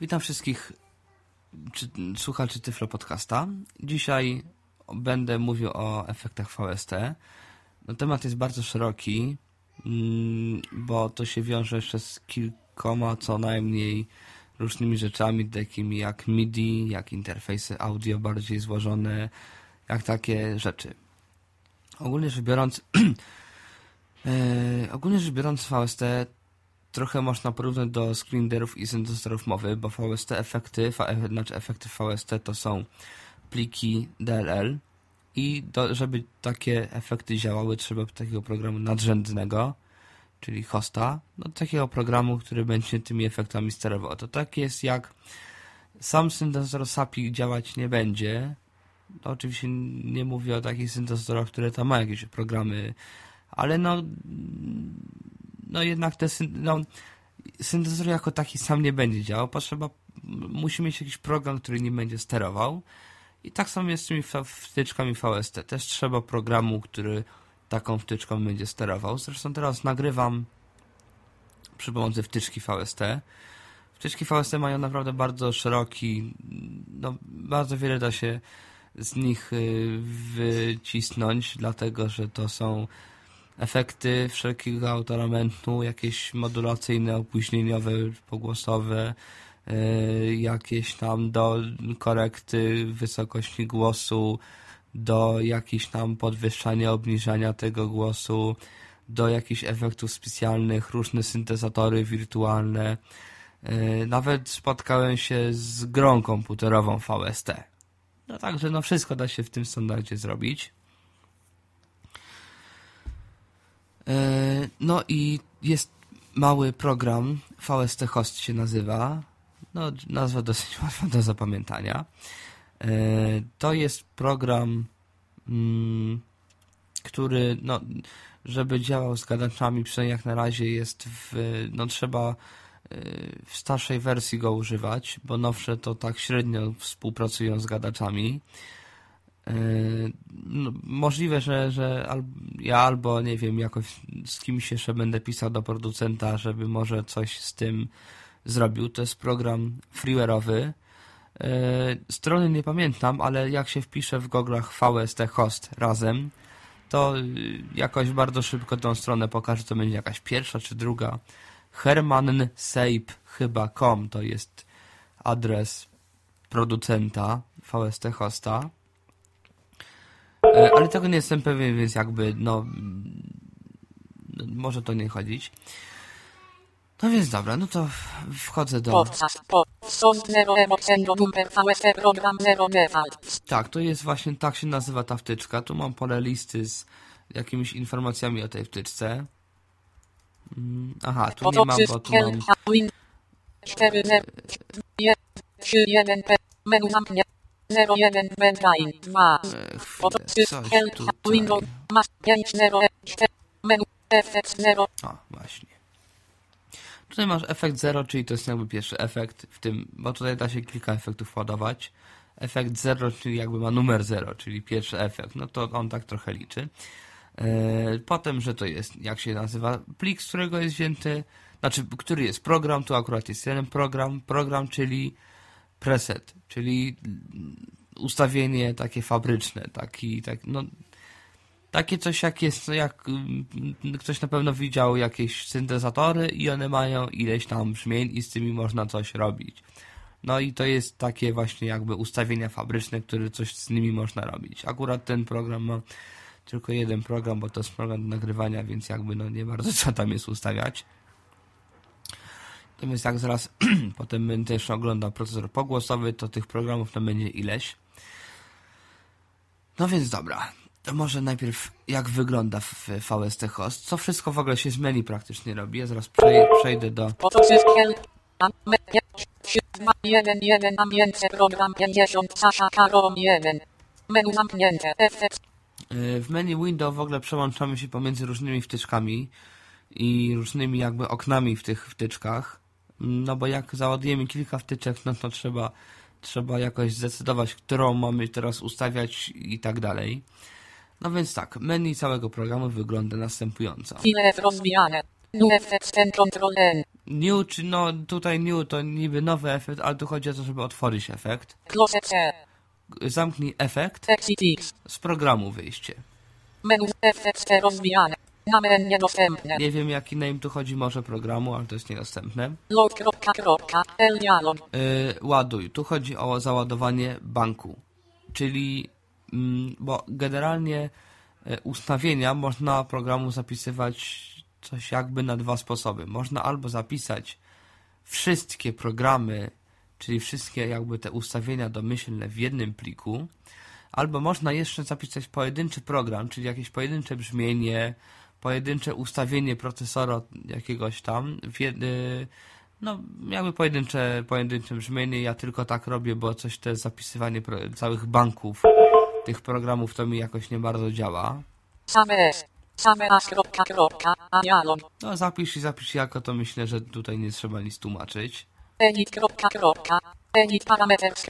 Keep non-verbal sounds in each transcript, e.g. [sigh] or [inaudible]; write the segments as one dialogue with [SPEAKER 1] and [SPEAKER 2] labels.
[SPEAKER 1] Witam wszystkich czy, słuchaczy Tyflo Podcasta. Dzisiaj będę mówił o efektach VST. No, temat jest bardzo szeroki, mm, bo to się wiąże jeszcze z kilkoma co najmniej różnymi rzeczami, takimi jak MIDI, jak interfejsy audio bardziej złożone, jak takie rzeczy. Ogólnie rzecz biorąc, [clears throat] e, ogólnie rzecz biorąc VST trochę można porównać do screenerów i syntezatorów mowy, bo VST efekty, znaczy efekty VST to są pliki DLL i do, żeby takie efekty działały, trzeba takiego programu nadrzędnego, czyli hosta, no takiego programu, który będzie tymi efektami sterował. To tak jest jak sam syntezator SAPI działać nie będzie. No, oczywiście nie mówię o takich syntezatorach, które tam mają jakieś programy, ale no no jednak te no, syntezator jako taki sam nie będzie działał. Potrzeba, musi mieć jakiś program, który nim będzie sterował. I tak samo jest z tymi wtyczkami VST. Też trzeba programu, który taką wtyczką będzie sterował. Zresztą teraz nagrywam przy pomocy wtyczki VST. Wtyczki VST mają naprawdę bardzo szeroki, no bardzo wiele da się z nich y, wycisnąć, dlatego że to są efekty wszelkiego autoramentu, jakieś modulacyjne, opóźnieniowe, pogłosowe, yy, jakieś tam do korekty wysokości głosu, do jakichś tam podwyższania, obniżania tego głosu, do jakichś efektów specjalnych, różne syntezatory wirtualne. Yy, nawet spotkałem się z grą komputerową VST. No także no wszystko da się w tym standardzie zrobić. No i jest mały program, VST Host się nazywa. No, nazwa dosyć [laughs] łatwa do zapamiętania. E, to jest program, mm, który, no, żeby działał z gadaczami, przynajmniej jak na razie jest w, no trzeba e, w starszej wersji go używać, bo nowsze to tak średnio współpracują z gadaczami. Yy, no, możliwe, że, że al, ja albo nie wiem, jakoś z kimś jeszcze będę pisał do producenta, żeby może coś z tym zrobił. To jest program freeware'owy. Yy, strony nie pamiętam, ale jak się wpisze w goglach VST host razem, to jakoś bardzo szybko tą stronę pokaże, to będzie jakaś pierwsza czy druga. Hermanseip to jest adres producenta VST hosta. E, ale tego nie jestem pewien, więc jakby, no, może to nie chodzić. No więc dobra, no to wchodzę do... Tak, to jest właśnie, tak się nazywa ta wtyczka. Tu mam pole listy z jakimiś informacjami o tej wtyczce. Mm, aha, tu nie mam, bo tu mam... Menu zamknięte. 01 Bedline 2 Windows Mac 5 0 menu efekt 0 O, właśnie. Tutaj masz efekt 0, czyli to jest jakby pierwszy efekt w tym, bo tutaj da się kilka efektów ładować. Efekt 0, czyli jakby ma numer 0, czyli pierwszy efekt. No to on tak trochę liczy. Potem, że to jest, jak się nazywa, plik, z którego jest wzięty, znaczy, który jest program, tu akurat jest jeden program, program, czyli preset, czyli ustawienie takie fabryczne, taki, tak, no, takie coś jak jest, no jak mm, ktoś na pewno widział jakieś syntezatory i one mają ileś tam brzmień i z tymi można coś robić. No i to jest takie właśnie jakby ustawienia fabryczne, które coś z nimi można robić. Akurat ten program ma tylko jeden program, bo to jest program do nagrywania, więc jakby no nie bardzo co tam jest ustawiać. Natomiast jak zaraz [clears throat] potem będę też oglądał procesor pogłosowy, to tych programów tam będzie ileś. No więc dobra, to może najpierw jak wygląda w VST Host. Co wszystko w ogóle się z menu praktycznie robi. Ja zaraz przejdę do... Menu zamknięte. W menu window w ogóle przełączamy się pomiędzy różnymi wtyczkami i różnymi jakby oknami w tych wtyczkach. No bo jak załadujemy kilka wtyczek, no to trzeba, trzeba jakoś zdecydować, którą mamy teraz ustawiać i tak dalej. No więc tak, menu całego programu wygląda następująco.
[SPEAKER 2] Rozwijane. New effects ten control N.
[SPEAKER 1] New, czy no tutaj new to niby nowy efekt, ale tu chodzi o to, żeby otworzyć efekt.
[SPEAKER 2] Close C.
[SPEAKER 1] Zamknij efekt,
[SPEAKER 2] Exit X.
[SPEAKER 1] z programu wyjście.
[SPEAKER 2] Menu effects rozwijane. Name niedostępne.
[SPEAKER 1] Nie wiem jaki name tu chodzi, może programu, ale to jest niedostępne.
[SPEAKER 2] Load kropka kropka. Dialog.
[SPEAKER 1] Yy, ładuj. Tu chodzi o załadowanie banku. Czyli, mm, bo generalnie y, ustawienia można programu zapisywać coś jakby na dwa sposoby. Można albo zapisać wszystkie programy, czyli wszystkie jakby te ustawienia domyślne w jednym pliku, albo można jeszcze zapisać pojedynczy program, czyli jakieś pojedyncze brzmienie, pojedyncze ustawienie procesora jakiegoś tam, y, no jakby pojedyncze, pojedyncze brzmienie, ja tylko tak robię, bo coś te zapisywanie całych banków tych programów to mi jakoś nie bardzo działa.
[SPEAKER 2] Same. Same as kropka kropka. A dialog.
[SPEAKER 1] No zapisz i zapisz jako, to myślę, że tutaj nie trzeba nic tłumaczyć.
[SPEAKER 2] Edit kropka kropka. Edit parameters.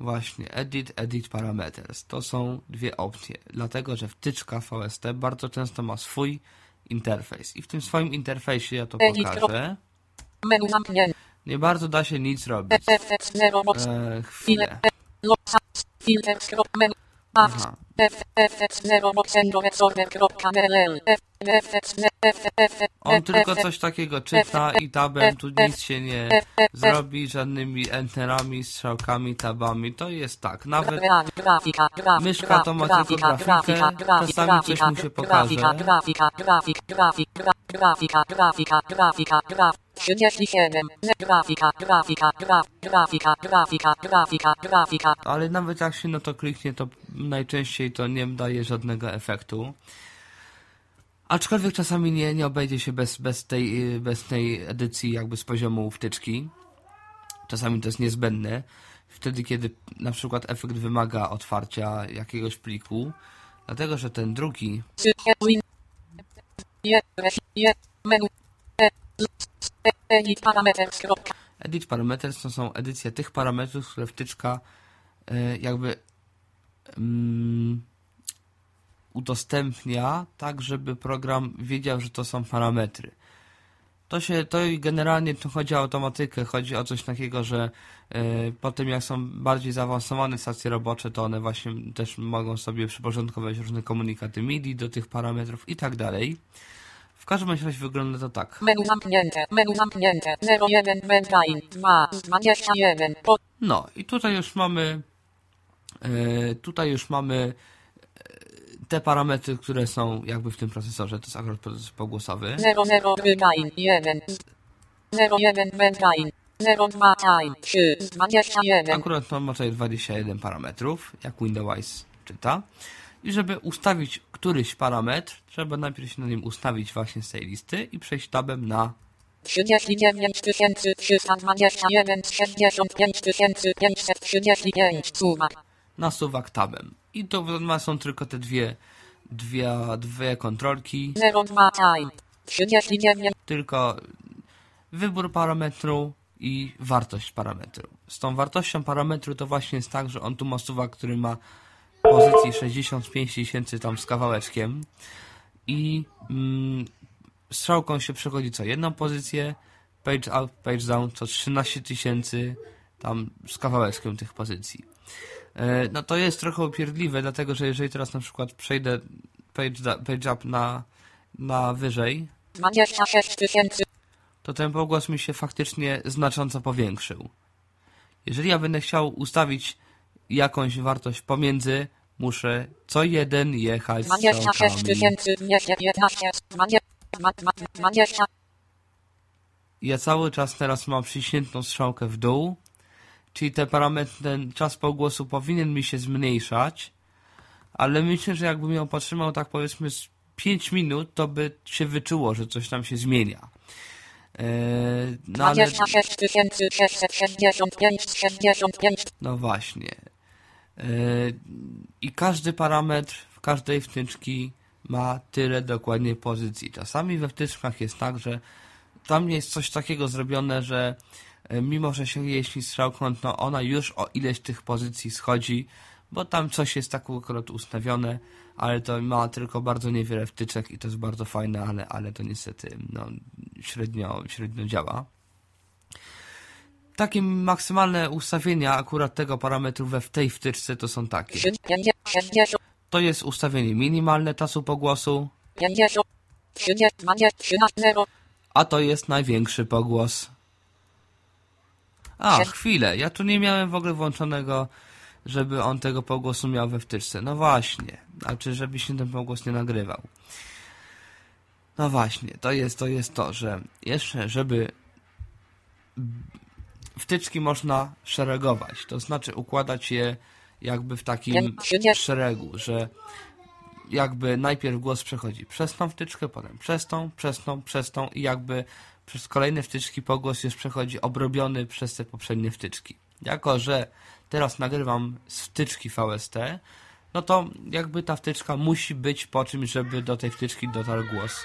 [SPEAKER 1] Właśnie, edit, edit parameters. To są dwie opcje, dlatego że wtyczka VST bardzo często ma swój interfejs i w tym swoim interfejsie ja to pokażę. Nie bardzo da się nic robić.
[SPEAKER 2] Effects 0 box.
[SPEAKER 1] E, chwilę.
[SPEAKER 2] Log. Filter skrop menu. Apps.
[SPEAKER 1] Aha.
[SPEAKER 2] F, FX 0 box endorex order kropka DLL. F, FX F, F,
[SPEAKER 1] On tylko coś takiego czyta i tabem tu nic się nie zrobi, żadnymi enterami, strzałkami, tabami. To jest tak, nawet
[SPEAKER 2] Grafika, grafika,
[SPEAKER 1] Myszka to ma tylko grafikę, czasami coś mu się pokaże.
[SPEAKER 2] Grafika, grafika, grafik, grafik, gra, grafika, grafika, grafika, graf. 37. Grafika, grafika, graf, grafika, grafika, grafika, grafika.
[SPEAKER 1] ale nawet jak się no to kliknie, to najczęściej to nie daje żadnego efektu. Aczkolwiek czasami nie, nie obejdzie się bez, bez, tej, bez tej edycji jakby z poziomu wtyczki. Czasami to jest niezbędne. Wtedy, kiedy na przykład efekt wymaga otwarcia jakiegoś pliku, dlatego, że ten drugi
[SPEAKER 2] edit parameters.
[SPEAKER 1] Edit parameters to są edycje tych parametrów, które wtyczka e, jakby mm, udostępnia tak, żeby program wiedział, że to są parametry. To się, to generalnie tu chodzi o automatykę, chodzi o coś takiego, że e, po tym jak są bardziej zaawansowane stacje robocze, to one właśnie też mogą sobie przyporządkować różne komunikaty MIDI do tych parametrów i tak dalej. W każdym razie wygląda to tak.
[SPEAKER 2] Menu zamknięte, menu zamknięte. 01 Bedtime 2 z 21. Po,
[SPEAKER 1] No i tutaj już mamy e, tutaj już mamy e, te parametry, które są jakby w tym procesorze. To jest akurat procesor pogłosowy.
[SPEAKER 2] 00 Bedtime 1 z 01 Bedtime 02 Time 3 z 21.
[SPEAKER 1] Akurat on ma tutaj 21 parametrów, jak Windows czyta. I żeby ustawić któryś parametr, trzeba najpierw się na nim ustawić właśnie z tej listy i przejść tabem na
[SPEAKER 2] 39 321 z 65 535 suwak.
[SPEAKER 1] na suwak tabem. I to w- są tylko te dwie, dwie, dwie kontrolki,
[SPEAKER 2] 02 Time 39
[SPEAKER 1] tylko wybór parametru i wartość parametru. Z tą wartością parametru to właśnie jest tak, że on tu ma suwak, który ma pozycji 65 tysięcy tam z kawałeczkiem i mm, strzałką się przechodzi co jedną pozycję, page up, page down to 13 tysięcy tam z kawałeczkiem tych pozycji. E, No to jest trochę upierdliwe, dlatego że jeżeli teraz na przykład przejdę page, da, page up na, na wyżej,
[SPEAKER 2] 26 tysięcy
[SPEAKER 1] to ten pogłos mi się faktycznie znacząco powiększył. Jeżeli ja będę chciał ustawić jakąś wartość pomiędzy, muszę co jeden jechać
[SPEAKER 2] 26
[SPEAKER 1] strzałkami.
[SPEAKER 2] tysięcy 215 20
[SPEAKER 1] Ja cały czas teraz mam przyciśniętą strzałkę w dół, czyli te parametry, ten czas pogłosu powinien mi się zmniejszać, ale myślę, że jakbym ją potrzymał tak powiedzmy z 5 minut, to by się wyczuło, że coś tam się zmienia. Eee, no ale
[SPEAKER 2] 26 tysięcy 665 65
[SPEAKER 1] No właśnie. Yy, I każdy parametr w każdej wtyczki ma tyle dokładnie pozycji. Czasami we wtyczkach jest tak, że tam jest coś takiego zrobione, że yy, mimo, że się jeśli strzałką, to ona już o ileś tych pozycji schodzi, bo tam coś jest tak akurat ustawione, ale to ma tylko bardzo niewiele wtyczek i to jest bardzo fajne, ale, ale to niestety no, średnio, średnio działa. Takie maksymalne ustawienia akurat tego parametru we w tej wtyczce to są takie.
[SPEAKER 2] 50, 60,
[SPEAKER 1] To jest ustawienie minimalne czasu pogłosu,
[SPEAKER 2] 50, 30, 20, 13, 0,
[SPEAKER 1] a to jest największy pogłos. A, chwilę, ja tu nie miałem w ogóle włączonego, żeby on tego pogłosu miał we wtyczce. No właśnie, znaczy, żeby się ten pogłos nie nagrywał. No właśnie, to jest to, jest to że jeszcze, żeby wtyczki można szeregować, to znaczy układać je jakby w takim szeregu, że jakby najpierw głos przechodzi przez tą wtyczkę, potem przez tą, przez tą, przez tą i jakby przez kolejne wtyczki pogłos już przechodzi obrobiony przez te poprzednie wtyczki. Jako, że teraz nagrywam z wtyczki VST, no to jakby ta wtyczka musi być po czymś, żeby do tej wtyczki dotarł głos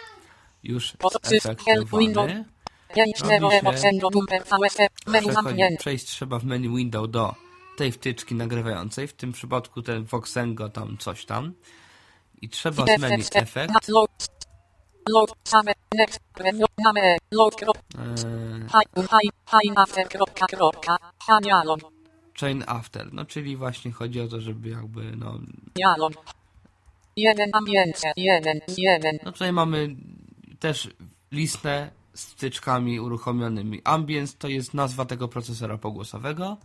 [SPEAKER 1] już efektowany.
[SPEAKER 2] 5, 0,
[SPEAKER 1] Robi się-
[SPEAKER 2] 0, Sendo, Bumper, VST, menu
[SPEAKER 1] Przechodzi, przejść trzeba w menu window do tej wtyczki nagrywającej, w tym przypadku ten Voxengo tam coś tam. I trzeba z menu efekt, chain after, no czyli właśnie chodzi o to, żeby jakby, no,
[SPEAKER 2] dialog. Jeden ambience, jeden, jeden,
[SPEAKER 1] no tutaj mamy też listę z wtyczkami uruchomionymi. Ambience to jest nazwa tego procesora pogłosowego.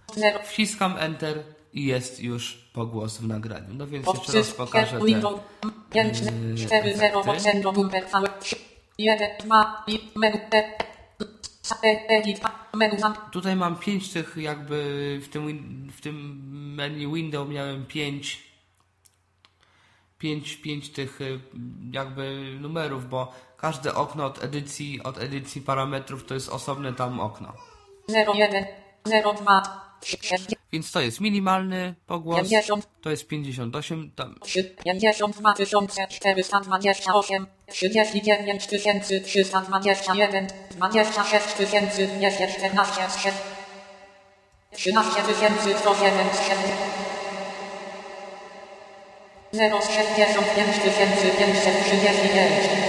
[SPEAKER 1] Wciskam Enter i jest już pogłos w nagraniu. No więc jeszcze raz pokażę te
[SPEAKER 2] window, 5, 4, 0,
[SPEAKER 1] efekty.
[SPEAKER 2] Sendo, Bumper, VST, 1, 2, i menu, e, e, edit, menu zamknięte.
[SPEAKER 1] Tutaj mam pięć tych jakby w tym, w tym menu window miałem pięć pięć, pięć tych y, jakby numerów, bo każde okno od edycji, od edycji parametrów to jest osobne tam okno.
[SPEAKER 2] 01, 02, 60,
[SPEAKER 1] Więc to jest minimalny pogłos,
[SPEAKER 2] 50,
[SPEAKER 1] to jest 58, tam
[SPEAKER 2] 52 428, 39 321, 26 214, 13 107, 065 539.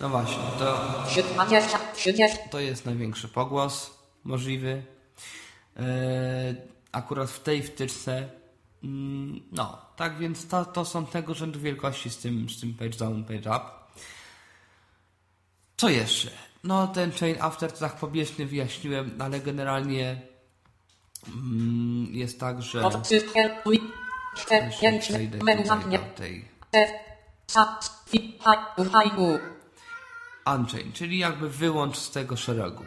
[SPEAKER 1] no właśnie, to
[SPEAKER 2] 20, 30,
[SPEAKER 1] To jest największy pogłos możliwy. E, akurat w tej wtyczce. mm, No, tak więc to, to są tego rzędu wielkości z tym, z tym page down, page up. Co jeszcze? No, ten chain after to tak pobieżnie wyjaśniłem, ale generalnie mm, jest tak, że.
[SPEAKER 2] 4,
[SPEAKER 1] Jeszcze
[SPEAKER 2] 5,
[SPEAKER 1] przejdę
[SPEAKER 2] menu
[SPEAKER 1] tutaj do tej. Unchain, czyli jakby wyłącz z tego szeregu.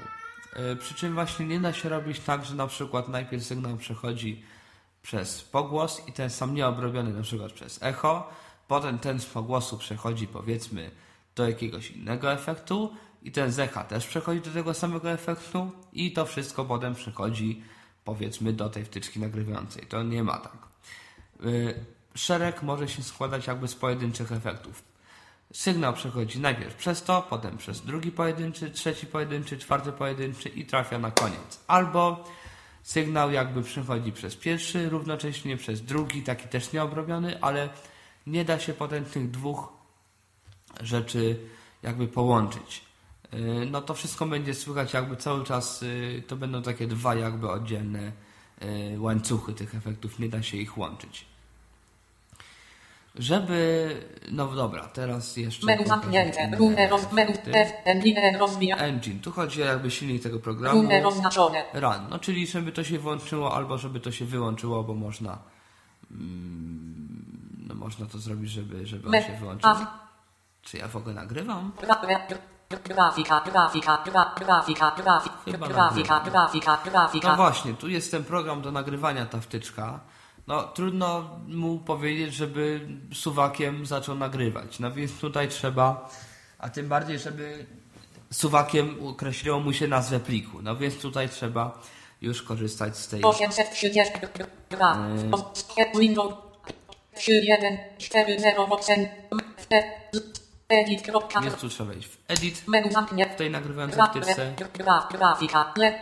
[SPEAKER 1] Yy, przy czym właśnie nie da się robić tak, że na przykład najpierw sygnał przechodzi przez pogłos i ten sam nieobrobiony na przykład przez echo, potem ten z pogłosu przechodzi powiedzmy do jakiegoś innego efektu i ten z echa też przechodzi do tego samego efektu i to wszystko potem przechodzi powiedzmy do tej wtyczki nagrywającej. To nie ma tak. Yy, Szereg może się składać jakby z pojedynczych efektów. Sygnał przechodzi najpierw przez to, potem przez drugi pojedynczy, trzeci pojedynczy, czwarty pojedynczy i trafia na koniec. Albo sygnał jakby przechodzi przez pierwszy, równocześnie przez drugi, taki też nieobrobiony, ale nie da się potem tych dwóch rzeczy jakby połączyć. Yy, No to wszystko będzie słychać jakby cały czas, yy, to będą takie dwa jakby oddzielne yy, łańcuchy tych efektów, nie da się ich łączyć. Żeby, no dobra, teraz jeszcze...
[SPEAKER 2] Menu zamknięte, runę engine rozwija,
[SPEAKER 1] Engine, tu chodzi o jakby silnik tego programu.
[SPEAKER 2] runę oznaczone.
[SPEAKER 1] Run, no czyli żeby to się włączyło albo żeby to się wyłączyło, bo można mm, no można to zrobić, żeby, żeby on się wyłączył. Czy ja w ogóle nagrywam?
[SPEAKER 2] Gra, gra, gra, grafika, grafika, gra, grafika, grafika, grafika,
[SPEAKER 1] nagrywam.
[SPEAKER 2] grafika,
[SPEAKER 1] No
[SPEAKER 2] grafika.
[SPEAKER 1] właśnie, tu jest ten program do nagrywania, ta wtyczka. No trudno mu powiedzieć, żeby suwakiem zaczął nagrywać. No więc tutaj trzeba, a tym bardziej, żeby suwakiem określiło mu się nazwę pliku. No więc tutaj trzeba już korzystać z tej
[SPEAKER 2] 830 gra, Windows 3, 1, 4, 0, 8, Edit.
[SPEAKER 1] Więc tu trzeba wejść w edit,
[SPEAKER 2] Menu zamknięte.
[SPEAKER 1] w tej nagrywającej
[SPEAKER 2] Gra,
[SPEAKER 1] wtyczce.
[SPEAKER 2] gra, grafika, le,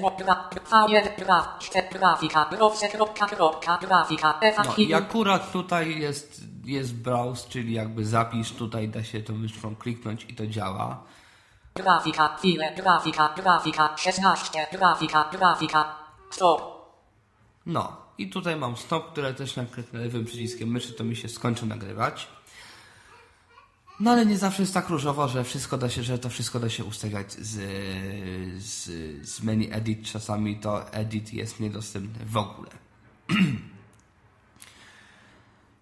[SPEAKER 2] mo, gra, V1, gra, czte, grafika, rowse, kropka, kropka, grafika,
[SPEAKER 1] No i akurat tutaj jest, jest browse, czyli jakby zapisz, tutaj da się tą myszką kliknąć i to działa.
[SPEAKER 2] grafika, chwile, grafika, grafika, 16, grafika, grafika, stop.
[SPEAKER 1] No i tutaj mam stop, które też kliknę lewym przyciskiem myszy, to mi się skończy nagrywać. No ale nie zawsze jest tak różowo, że wszystko da się, że to wszystko da się ustawiać z, z, z menu edit. Czasami to edit jest niedostępny w ogóle. [clears throat]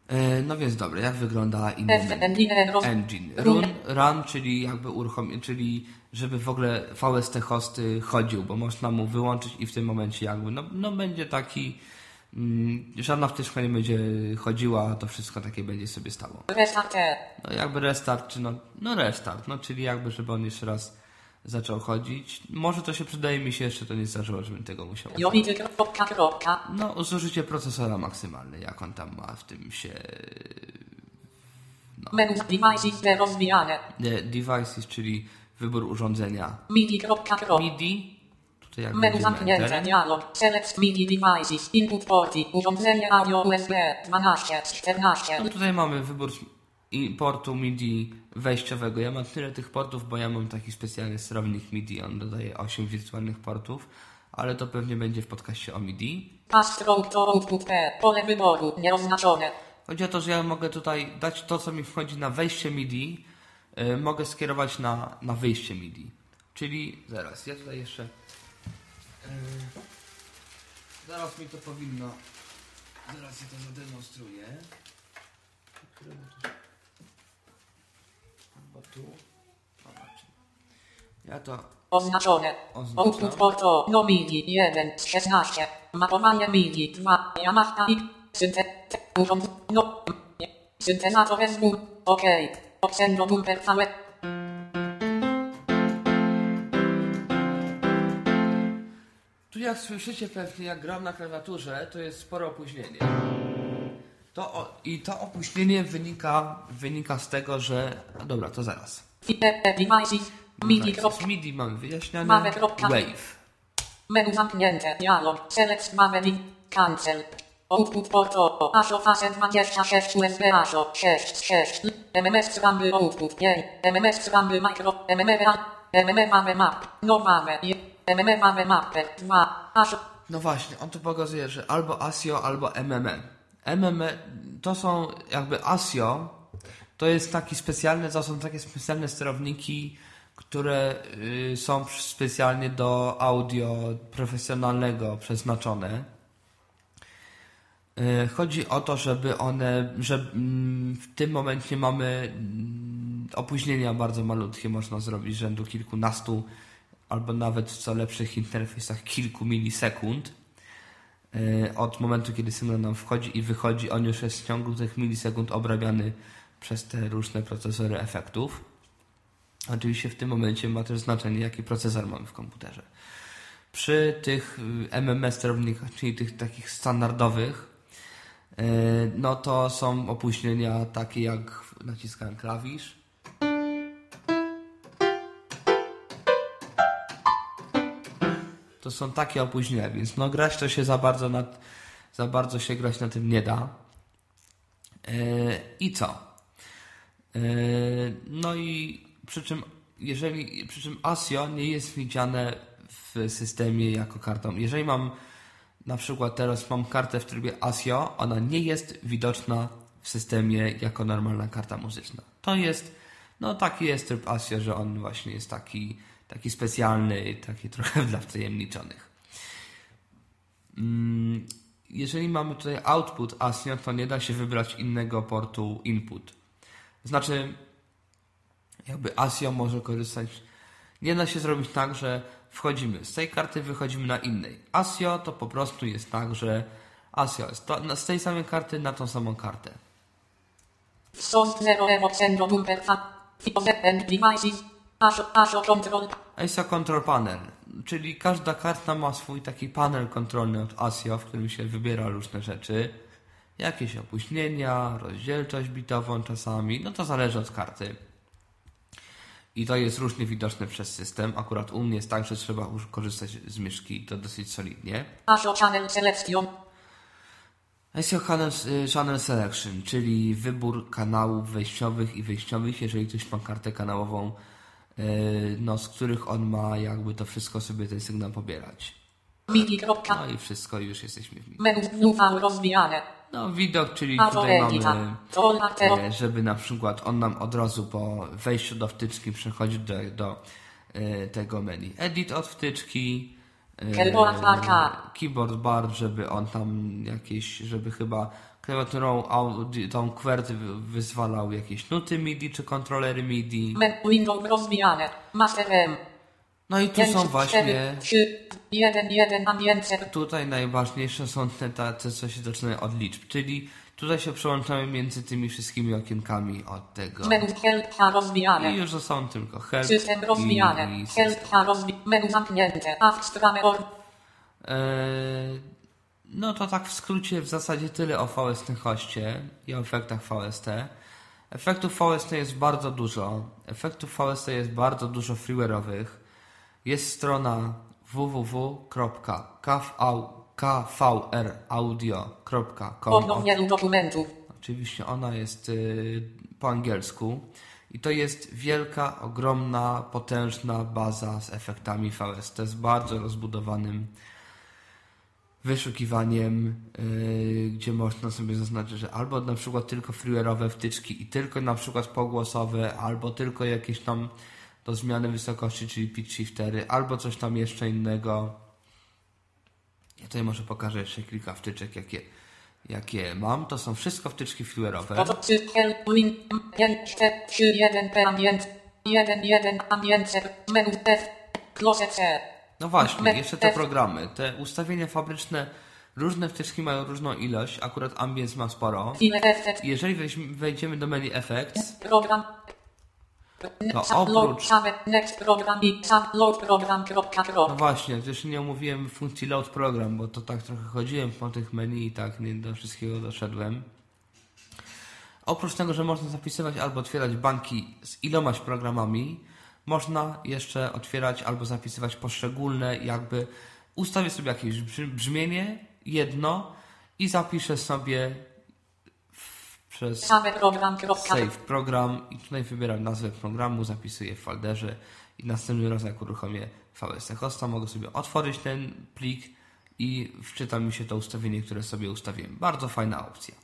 [SPEAKER 1] E, No więc dobra, jak wygląda
[SPEAKER 2] engine.
[SPEAKER 1] Run, run, czyli jakby uruchomić, czyli żeby w ogóle VST hosty chodził, bo można mu wyłączyć i w tym momencie jakby, no, no będzie taki, żadna wtyczka nie będzie chodziła, to wszystko takie będzie sobie stało.
[SPEAKER 2] restart, E,
[SPEAKER 1] No jakby restart, czy no, no restart, no czyli jakby, żeby on jeszcze raz zaczął chodzić. Może to się przydaje mi się jeszcze, to nie zdarzyło, żebym tego musiał. No, zużycie procesora maksymalne, jak on tam ma w tym się...
[SPEAKER 2] menu devices, rozwijane,
[SPEAKER 1] czyli wybór urządzenia.
[SPEAKER 2] MIDI.
[SPEAKER 1] Tutaj jak
[SPEAKER 2] Menu zamknięte, dialog, select MIDI devices, input porty, urządzenie audio USB, 12, 14,
[SPEAKER 1] No tutaj mamy wybór i portu MIDI wejściowego. Ja mam tyle tych portów, bo ja mam taki specjalny sterownik MIDI. On dodaje 8 wirtualnych portów, ale to pewnie będzie w podcaście o MIDI.
[SPEAKER 2] Pole wyboru, nieoznaczone.
[SPEAKER 1] Chodzi o to, że ja mogę tutaj dać to, co mi wchodzi na wejście MIDI, y, mogę skierować na, na wyjście MIDI. Czyli zaraz, ja tutaj jeszcze. Y, zaraz mi to powinno. Zaraz ja to zademonstruję. Które ma tu- Chyba tu. Zobaczmy. Ja to
[SPEAKER 2] Oznaczone.
[SPEAKER 1] Oznaczam.
[SPEAKER 2] Output porto, no MIDI, 1 z 16. Mapowanie MIDI, 2. Yamaha X. Synte... Urząd... No... Syntezator SW. OK. Oksendo bumper całe.
[SPEAKER 1] Jak słyszycie pewnie, jak gram na klawiaturze, to jest spore opóźnienie. To o, I to opóźnienie wynika, wynika z tego, że... Dobra, to zaraz.
[SPEAKER 2] MIDI. Kropka.
[SPEAKER 1] MIDI mamy wyjaśniane. Wave.
[SPEAKER 2] Menu zamknięte. Dialog. Select mamy link. Cancel. Output porto. ASO fase 26 USB ASO 6 6. MMS scramble output 5. MMS scramble micro. MMM MMM mamy map. No mamy. MMM mamy mapę 2. ASO.
[SPEAKER 1] No właśnie, on tu pokazuje, że albo ASIO, albo MMM. MMM to są jakby ASIO, to jest taki specjalny, to są takie specjalne sterowniki, które y, są specjalnie do audio profesjonalnego przeznaczone. Y, Chodzi o to, żeby one, że mm, w tym momencie mamy mm, opóźnienia bardzo malutkie, można zrobić rzędu kilkunastu, albo nawet w co lepszych interfejsach kilku milisekund. Y, Od momentu, kiedy sygnał nam wchodzi i wychodzi, on już jest w ciągu tych milisekund obrabiany przez te różne procesory efektów. Oczywiście w tym momencie ma też znaczenie, jaki procesor mamy w komputerze. Przy tych y, MMS sterownikach, czyli tych takich standardowych, y, no to są opóźnienia takie jak naciskałem klawisz. To są takie opóźnienia, więc no grać to się za bardzo nad, za bardzo się grać na tym nie da. Yy, I co? Yy, no i przy czym, jeżeli, przy czym ASIO nie jest widziane w systemie jako kartą. Jeżeli mam na przykład teraz mam kartę w trybie ASIO, ona nie jest widoczna w systemie jako normalna karta muzyczna. To jest, no taki jest tryb ASIO, że on właśnie jest taki, taki specjalny, taki trochę dla wtajemniczonych. Jeżeli mamy tutaj output ASIO, to nie da się wybrać innego portu input. Znaczy, jakby ASIO może korzystać. Nie da się zrobić tak, że wchodzimy z tej karty, wychodzimy na innej. ASIO to po prostu jest tak, że ASIO jest to, z tej samej karty na tą samą kartę.
[SPEAKER 2] 0 0 0 ISO Control
[SPEAKER 1] Panel, czyli każda karta ma swój taki panel kontrolny od ASIO, w którym się wybiera różne rzeczy. Jakieś opóźnienia, rozdzielczość bitową czasami, no to zależy od karty. I to jest różnie widoczne przez system. Akurat u mnie jest tak, że trzeba już korzystać z myszki, to dosyć solidnie.
[SPEAKER 2] ISO Channel Selection.
[SPEAKER 1] ISO y, Channel Selection, czyli wybór kanałów wejściowych i wyjściowych, jeżeli ktoś ma kartę kanałową no, z których on ma jakby to wszystko sobie ten sygnał pobierać. No i wszystko, już jesteśmy w.
[SPEAKER 2] Menu rozwijane.
[SPEAKER 1] No widok, czyli tutaj mamy, e, żeby na przykład on nam od razu po wejściu do wtyczki przechodził do, do e, tego menu. Edit od wtyczki, e,
[SPEAKER 2] keyboard
[SPEAKER 1] bar, żeby on tam jakieś, żeby chyba klawiaturą audi, tą QWERTY wy- wyzwalał jakieś nuty MIDI czy kontrolery MIDI.
[SPEAKER 2] Rozwijane. Master M.
[SPEAKER 1] No i tu są właśnie
[SPEAKER 2] trzy, jeden, jeden, ambience.
[SPEAKER 1] Tutaj najważniejsze są te, te, co się zaczynają od liczb, czyli tutaj się przełączamy między tymi wszystkimi okienkami od tego. I już są tylko help
[SPEAKER 2] System
[SPEAKER 1] i
[SPEAKER 2] Help H rozwijane. Menu zamknięte. Or.
[SPEAKER 1] Eee, no to tak w skrócie w zasadzie tyle o VST hoście i o efektach VST. Efektów VST jest bardzo dużo. Efektów VST jest bardzo dużo freeware'owych. Jest strona www.kvraudio.com
[SPEAKER 2] wielu dokumentów.
[SPEAKER 1] Oczywiście ona jest y, po angielsku i to jest wielka, ogromna, potężna baza z efektami VST z bardzo rozbudowanym wyszukiwaniem, y, gdzie można sobie zaznaczyć, że albo na przykład tylko freeware'owe wtyczki i tylko na przykład pogłosowe, albo tylko jakieś tam do zmiany wysokości, czyli pitch shiftery, albo coś tam jeszcze innego. Ja tutaj może pokażę jeszcze kilka wtyczek, jakie, jakie mam. To są wszystko wtyczki freeware'owe.
[SPEAKER 2] To 3 Help Win. 5 4 3 1 P ambient. 1 1 ambience. Menu F. Closet.
[SPEAKER 1] No właśnie, jeszcze te programy. Te ustawienia fabryczne, różne wtyczki mają różną ilość, akurat Ambience ma sporo. Jeżeli wejdziemy do menu Effects,
[SPEAKER 2] Program.
[SPEAKER 1] No,
[SPEAKER 2] Subload
[SPEAKER 1] oprócz- no właśnie, to jeszcze nie omówiłem funkcji Load Program, bo to tak trochę chodziłem po tych menu i tak nie do wszystkiego doszedłem. Oprócz tego, że można zapisywać albo otwierać banki z ilomaś programami, można jeszcze otwierać albo zapisywać poszczególne, jakby ustawię sobie jakieś brzmi- brzmienie, jedno i zapiszę sobie w, przez
[SPEAKER 2] Same program
[SPEAKER 1] save program i tutaj wybieram nazwę programu, zapisuję w folderze i następny raz jak uruchomię VS Hosta mogę sobie otworzyć ten plik i wczyta mi się to ustawienie, które sobie ustawiłem. Bardzo fajna opcja.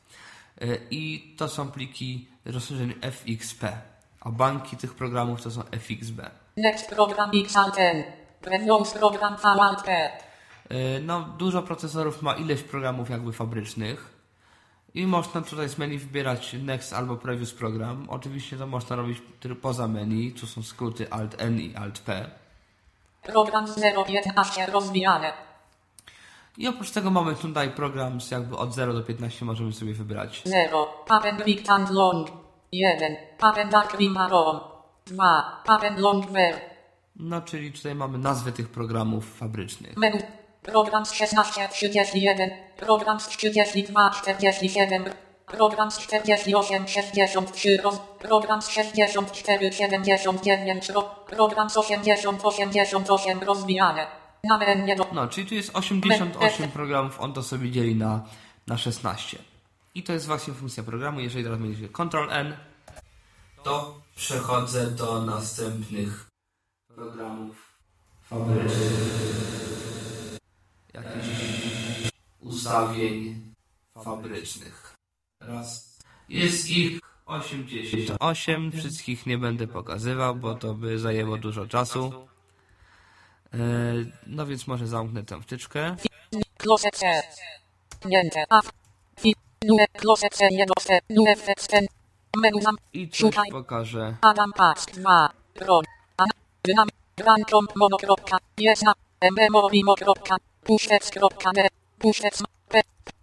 [SPEAKER 1] Y, I to są pliki rozszerzeń FXP, a banki tych programów to są FXB.
[SPEAKER 2] Next program XALTN. Previous program VALT P.
[SPEAKER 1] Y, No, dużo procesorów ma ileś programów jakby fabrycznych i można tutaj z menu wybierać Next albo Previous Program. Oczywiście to można robić tylko poza menu, tu są skróty Alt-N i Alt-P.
[SPEAKER 2] Program 015 rozwijane.
[SPEAKER 1] I oprócz tego mamy tutaj program z jakby od 0 do 15 możemy sobie wybrać.
[SPEAKER 2] 0. Papen Big and Long. 1. Papen Dark Rim Aron. 2. Papen Long Ver.
[SPEAKER 1] No, czyli tutaj mamy nazwy tych programów fabrycznych.
[SPEAKER 2] Menu. Program z 16 31. Program z 32 47. Program z 48 63. Roz, program z 64 79. Ro, program z 80 88 rozwijane.
[SPEAKER 1] No, czyli tu jest 88 programów, on to sobie dzieli na, na 16. I to jest właśnie funkcja programu. Jeżeli teraz będziecie Ctrl N, to przechodzę do następnych programów fabrycznych. Jakichś ustawień fabrycznych. Raz. Jest ich 88. Wszystkich nie będę pokazywał, bo to by zajęło dużo czasu. E, No więc może zamknę tę wtyczkę. I coś pokażę.
[SPEAKER 2] Adam Pax 2. Pro. An. Dynam. Rancomp mono. kropka. Jest na. mbmovimo. kropka. Pusztec. kropka. D. Pusztec. P.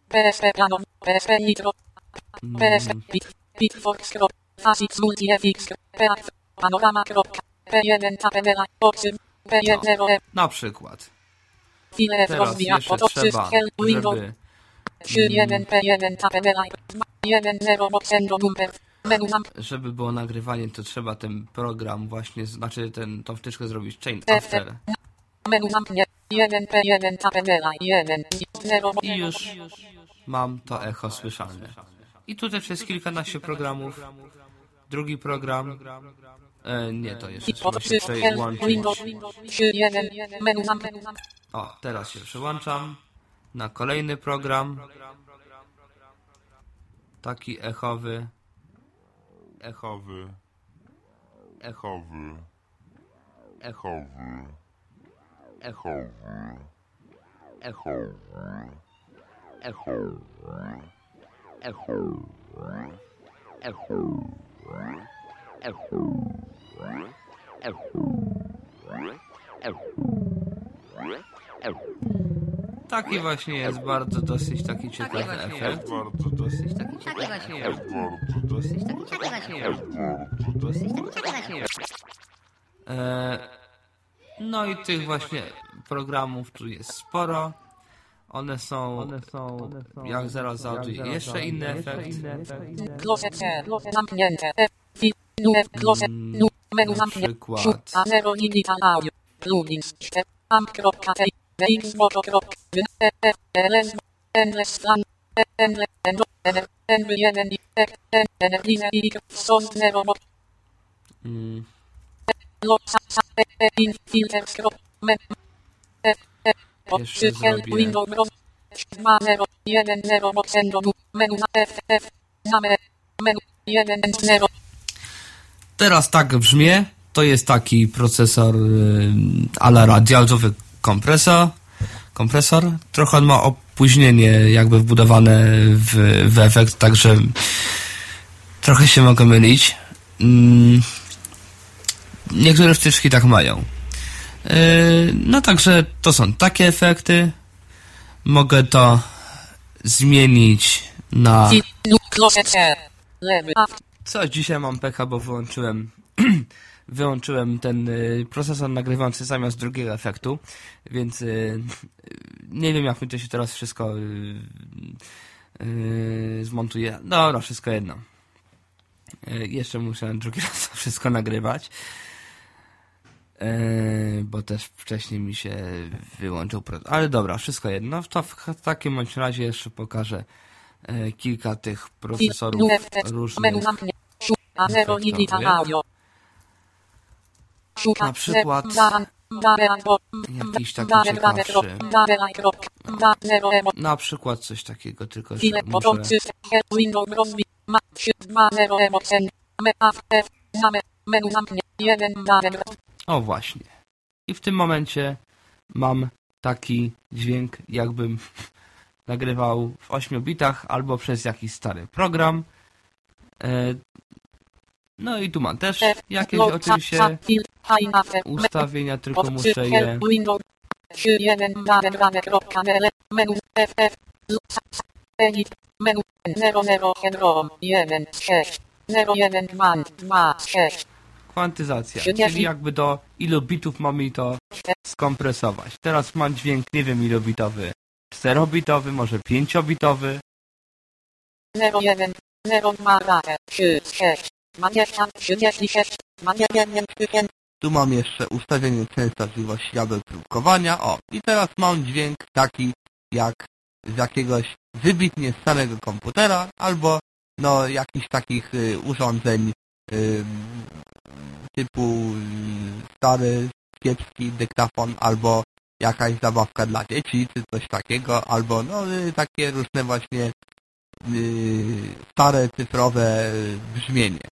[SPEAKER 2] PSP planow. PSP nitro. PSP. Pit. Pitfox. krop. Facix multifx. PAF. Panorama. kropka. P1 tapedela. Oksy. P10 E.
[SPEAKER 1] Na przykład. Teraz jeszcze trzeba, żeby Żeby było nagrywanie, to trzeba ten program właśnie, znaczy ten, tą wtyczkę zrobić chain after.
[SPEAKER 2] Menu zamknie. 1 P1 tabela 1 0
[SPEAKER 1] I już mam to echo słyszalne. I tutaj przez kilkanaście programów. Drugi program. E, nie, to jeszcze trzeba się przełączyć.
[SPEAKER 2] Windows 1 menu zamknie.
[SPEAKER 1] O, teraz się przełączam na kolejny program. Taki echowy.
[SPEAKER 3] Echowy. Echowy. Echowy. Echowy. Echowy. Echowy. Echowy. Echowy.
[SPEAKER 1] Taki właśnie jest bardzo dosyć taki ciekawy efekt.
[SPEAKER 3] Bardzo dosyć
[SPEAKER 1] taki ciekawy. E, no i tych właśnie programów tu jest sporo. One są, one są, one są. jak zaraz załadzi jeszcze inny efekt.
[SPEAKER 2] zamknięte. Mm,
[SPEAKER 1] na przykład. Teraz tak brzmie. To jest taki procesor y, ala radiowy, kompresor. Kompresor. Trochę on ma opóźnienie jakby wbudowane w, w efekt, także trochę się mogę mylić. Mm, niektóre wtyczki tak mają. Y, no także to są takie efekty. Mogę to zmienić na... Co, dzisiaj mam pecha, bo wyłączyłem [clears throat] wyłączyłem ten y, procesor nagrywający zamiast drugiego efektu, więc y, nie wiem jak mi to się teraz wszystko y, y, zmontuje. Dobra, wszystko jedno. Y, jeszcze muszę drugi raz to wszystko nagrywać. Y, bo też wcześniej mi się wyłączył. Ale dobra, wszystko jedno. To w takim bądź razie jeszcze pokażę y, kilka tych procesorów różnych. Na przykład jakiś taki ciekawszy. Na przykład coś takiego, tylko że muszę... O właśnie. I w tym momencie mam taki dźwięk, jakbym [laughs] nagrywał w 8 bitach albo przez jakiś stary program. E, no i tu mam też jakieś oczywiście ustawienia, tylko muszę je
[SPEAKER 2] Edit,
[SPEAKER 1] Kwantyzacja, czyli jakby do ilu bitów mam mamy to skompresować. Teraz mam dźwięk, nie wiem ilobitowy, 4-bitowy, może 5-bitowy.
[SPEAKER 2] 01 02 6 6
[SPEAKER 4] tu mam jeszcze ustawienie częstotliwości jabłek próbkowania. O, i teraz mam dźwięk taki jak z jakiegoś wybitnie starego komputera albo no jakichś takich y, urządzeń y, typu stary, kiepski dyktafon albo jakaś zabawka dla dzieci czy coś takiego albo no y, takie różne właśnie y, stare cyfrowe y, brzmienie.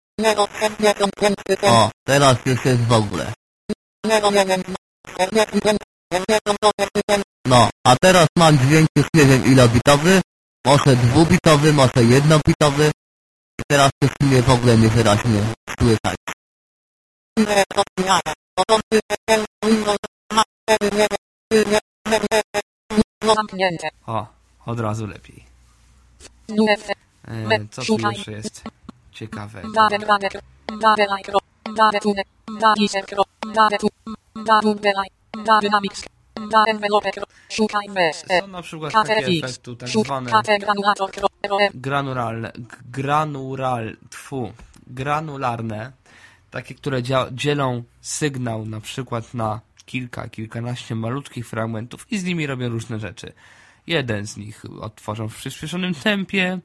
[SPEAKER 2] 0, 0, 5, 6, 0, 13, 20, 31, 20, 13, 0, 6, 0, 2, 9, 29, 0, 75,
[SPEAKER 4] o, teraz już jest w ogóle.
[SPEAKER 2] 0, 1, 41, 0,
[SPEAKER 4] No, a teraz mam dźwięk już nie wiem ilobitowy, może dwubitowy, może jednobitowy. I teraz już mnie w ogóle niewyraźnie słychać.
[SPEAKER 2] Zamknięte.
[SPEAKER 1] O, od razu lepiej. E, co tu jeszcze jest ciekawe?
[SPEAKER 2] Bez
[SPEAKER 1] Są na przykład takie
[SPEAKER 2] KTFX
[SPEAKER 1] efekty tak zwane granuralne, granural, tfu, granularne, takie, które dzielą sygnał na przykład na kilka, kilkanaście malutkich fragmentów i z nimi robią różne rzeczy. Jeden z nich odtworzą w przyspieszonym tempie,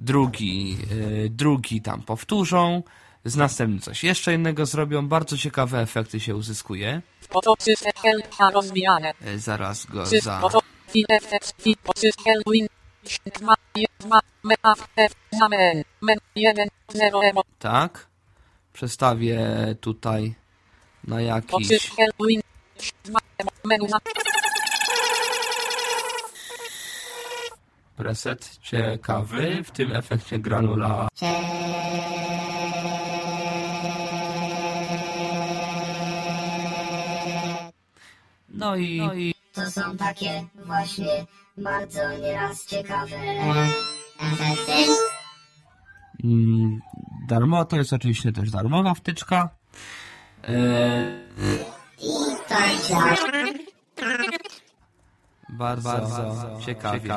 [SPEAKER 1] drugi, yy, drugi tam powtórzą, z następnym coś jeszcze innego zrobią. Bardzo ciekawe efekty się uzyskuje. Yy, zaraz go za... Tak. Przestawię tutaj na jakiś... preset ciekawy w tym efekcie granula. No i, no i
[SPEAKER 5] To są takie właśnie bardzo nieraz ciekawe efekty.
[SPEAKER 1] mm, darmo, to jest oczywiście też darmowa wtyczka. E,
[SPEAKER 5] Tak, tak.
[SPEAKER 1] bardzo, bardzo ciekawie.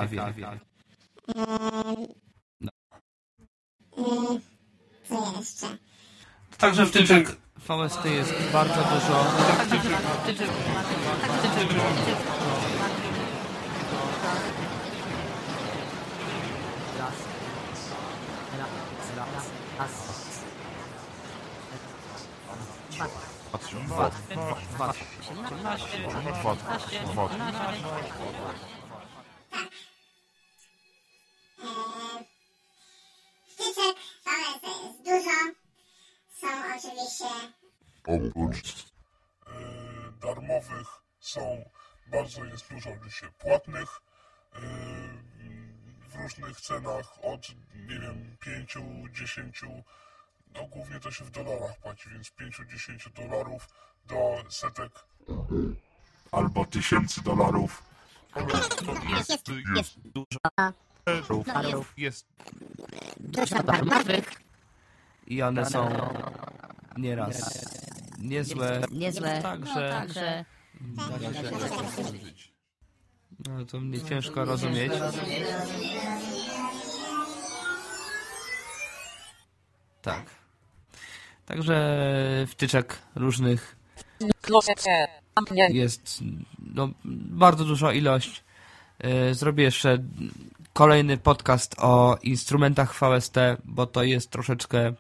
[SPEAKER 5] Co jeszcze?
[SPEAKER 1] Także wtyczek VST jest bardzo dużo.
[SPEAKER 5] Wtyczek
[SPEAKER 3] dzisiaj płatnych e, w różnych cenach od, nie wiem, 5, 10, no głównie to się w dolarach płaci, więc 5-10 dolarów do setek albo tysięcy dolarów.
[SPEAKER 6] jest, jest dużo dolarów, jest dużo darmowych,
[SPEAKER 1] I one są nieraz niezłe.
[SPEAKER 6] niezłe,
[SPEAKER 1] Także-
[SPEAKER 6] no,
[SPEAKER 1] to mnie ciężko rozumieć. Tak. Także wtyczek różnych jest no, bardzo duża ilość. Yy, Zrobię jeszcze kolejny podcast o instrumentach VST, bo to jest troszeczkę.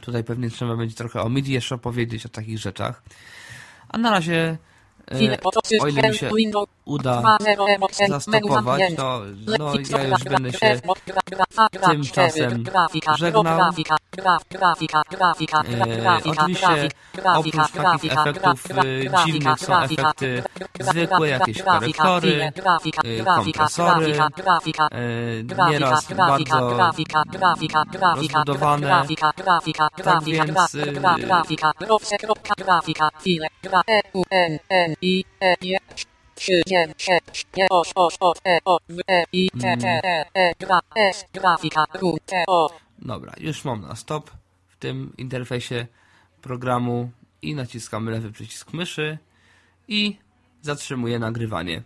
[SPEAKER 1] Tutaj pewnie trzeba będzie trochę o MIDI jeszcze opowiedzieć, o takich rzeczach. A na razie,
[SPEAKER 2] oto
[SPEAKER 1] o ile mi się uda zastopować, to no, ja już będę się tymczasem żegnał. E, oczywiście oprócz takich efektów e, dziwnych są efekty zwykłe, jakieś korektory, e, kompresory, e, nieraz bardzo rozbudowane.
[SPEAKER 2] grafika,
[SPEAKER 1] więc, y,
[SPEAKER 2] e, e, e, o, e, i, t, t, e, e, gra, s, grafika,
[SPEAKER 1] Dobra, już mam na stop w tym interfejsie programu i naciskamy lewy przycisk myszy i zatrzymuję nagrywanie.